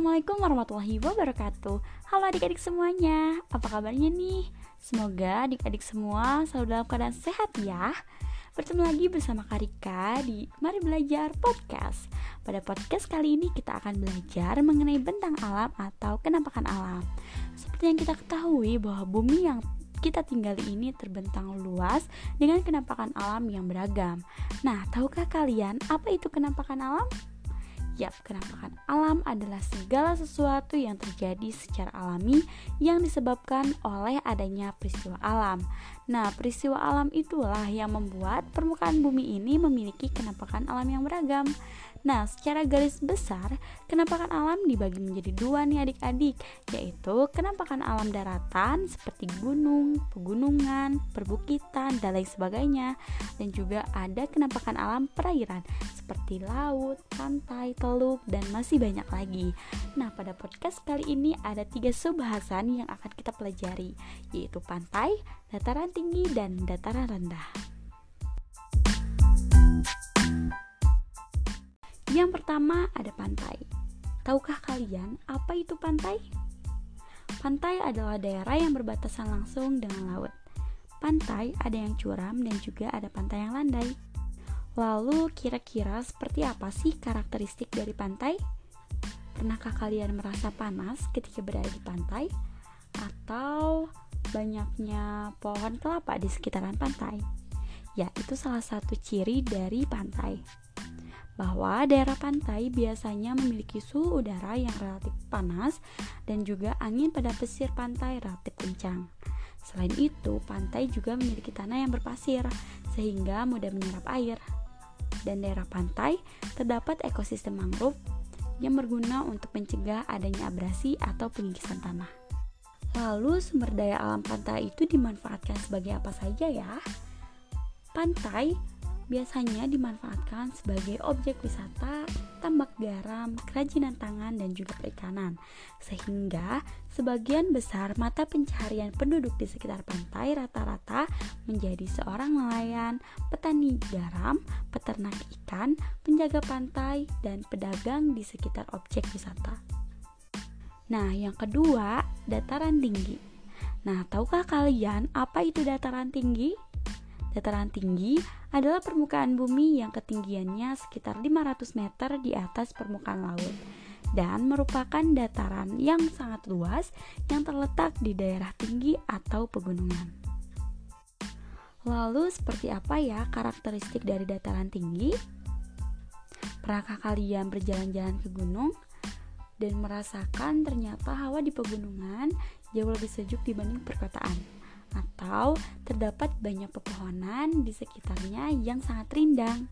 Assalamualaikum warahmatullahi wabarakatuh. Halo adik-adik semuanya Apa kabarnya nih? Semoga adik-adik semua selalu dalam keadaan sehat ya. Bertemu lagi bersama Karika di Mari Belajar Podcast. Pada podcast kali ini kita akan belajar mengenai bentang alam atau kenampakan alam. Seperti yang kita ketahui bahwa bumi yang kita tinggali ini terbentang luas dengan kenampakan alam yang beragam. Nah, tahukah kalian apa itu kenampakan alam? Yap, kenampakan alam adalah segala sesuatu yang terjadi secara alami yang disebabkan oleh adanya peristiwa alam. Nah, peristiwa alam itulah yang membuat permukaan bumi ini memiliki kenampakan alam yang beragam. Nah, secara garis besar, kenampakan alam dibagi menjadi dua nih adik-adik, yaitu kenampakan alam daratan seperti gunung, pegunungan, perbukitan, dan lain sebagainya. Dan juga ada kenampakan alam perairan seperti laut, pantai, teluk, dan masih banyak lagi. Nah, pada podcast kali ini ada tiga subbahasan yang akan kita pelajari, yaitu pantai, dataran tinggi, dan dataran rendah. Yang pertama ada pantai. Tahukah kalian apa itu pantai? Pantai adalah daerah yang berbatasan langsung dengan laut. Pantai ada yang curam dan juga ada pantai yang landai. Lalu kira-kira seperti apa sih karakteristik dari pantai? Pernahkah kalian merasa panas ketika berada di pantai? Atau banyaknya pohon kelapa di sekitaran pantai? Ya, itu salah satu ciri dari pantai bahwa daerah pantai biasanya memiliki suhu udara yang relatif panas dan juga angin pada pesisir pantai relatif kencang. Selain itu, pantai juga memiliki tanah yang berpasir sehingga mudah menyerap air. Dan daerah pantai terdapat ekosistem mangrove yang berguna untuk mencegah adanya abrasi atau pengikisan tanah. Lalu sumber daya alam pantai itu dimanfaatkan sebagai apa saja ya? Pantai biasanya dimanfaatkan sebagai objek wisata, tambak garam, kerajinan tangan, dan juga perikanan. Sehingga sebagian besar mata pencaharian penduduk di sekitar pantai rata-rata menjadi seorang nelayan, petani garam, peternak ikan, penjaga pantai, dan pedagang di sekitar objek wisata. Nah, yang kedua, dataran tinggi. Nah, tahukah kalian apa itu dataran tinggi? Dataran tinggi adalah permukaan bumi yang ketinggiannya sekitar 500 meter di atas permukaan laut dan merupakan dataran yang sangat luas yang terletak di daerah tinggi atau pegunungan. Lalu seperti apa ya karakteristik dari dataran tinggi? Pernahkah kalian berjalan-jalan ke gunung dan merasakan ternyata hawa di pegunungan jauh lebih sejuk dibanding perkotaan? Atau terdapat banyak pepohonan di sekitarnya yang sangat rindang.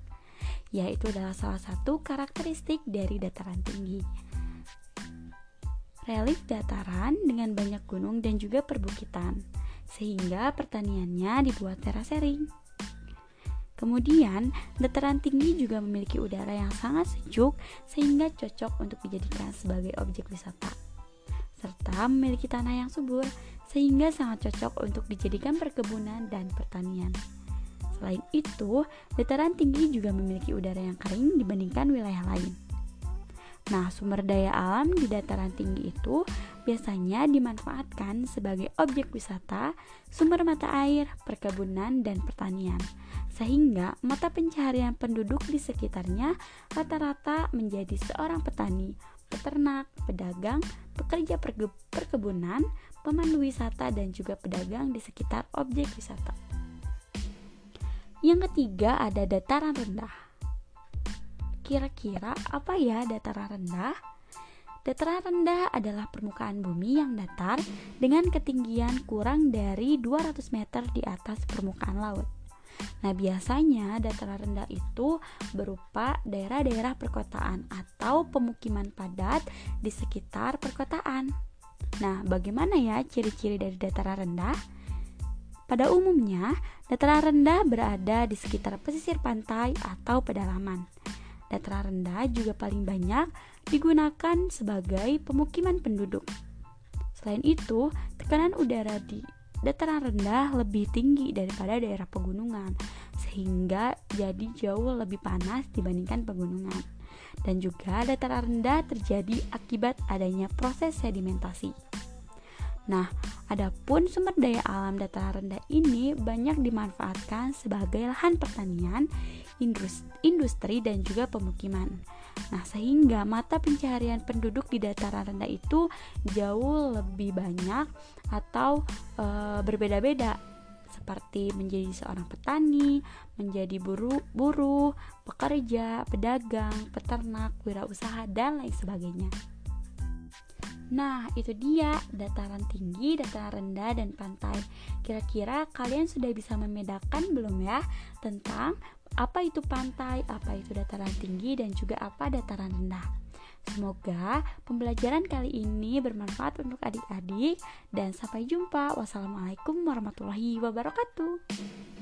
Yaitu adalah salah satu karakteristik dari dataran tinggi. Relief dataran dengan banyak gunung dan juga perbukitan, sehingga pertaniannya dibuat terasering. Kemudian, dataran tinggi juga memiliki udara yang sangat sejuk sehingga cocok untuk dijadikan sebagai objek wisata. Serta memiliki tanah yang subur sehingga sangat cocok untuk dijadikan perkebunan dan pertanian. Selain itu, dataran tinggi juga memiliki udara yang kering dibandingkan wilayah lain. Nah, sumber daya alam di dataran tinggi itu biasanya dimanfaatkan sebagai objek wisata, sumber mata air, perkebunan, dan pertanian. Sehingga mata pencaharian penduduk di sekitarnya rata-rata menjadi seorang petani, peternak, pedagang, pekerja perke perkebunan, pemandu wisata, dan juga pedagang di sekitar objek wisata. Yang ketiga ada dataran rendah. Kira-kira apa ya dataran rendah? Dataran rendah adalah permukaan bumi yang datar dengan ketinggian kurang dari 200 meter di atas permukaan laut. Nah, biasanya dataran rendah itu berupa daerah-daerah perkotaan atau pemukiman padat di sekitar perkotaan. Nah, bagaimana ya ciri-ciri dari dataran rendah? Pada umumnya, dataran rendah berada di sekitar pesisir pantai atau pedalaman. Dataran rendah juga paling banyak digunakan sebagai pemukiman penduduk. Selain itu, tekanan udara di dataran rendah lebih tinggi daripada daerah pegunungan, sehingga jadi jauh lebih panas dibandingkan pegunungan. dan juga dataran rendah terjadi akibat adanya proses sedimentasi. Nah, adapun sumber daya alam dataran rendah ini banyak dimanfaatkan sebagai lahan pertanian, industri, dan juga pemukiman. Nah, sehingga mata pencaharian penduduk di dataran rendah itu jauh lebih banyak atau e, berbeda-beda seperti menjadi seorang petani, menjadi buruh, buruh, pekerja, pedagang, peternak, wirausaha dan lain sebagainya. Nah, itu dia dataran tinggi, dataran rendah, dan pantai. Kira-kira kalian sudah bisa membedakan belum ya tentang apa itu pantai, apa itu dataran tinggi, dan juga apa dataran rendah. Semoga pembelajaran kali ini bermanfaat untuk adik-adik, dan sampai jumpa. Wassalamualaikum warahmatullahi wabarakatuh.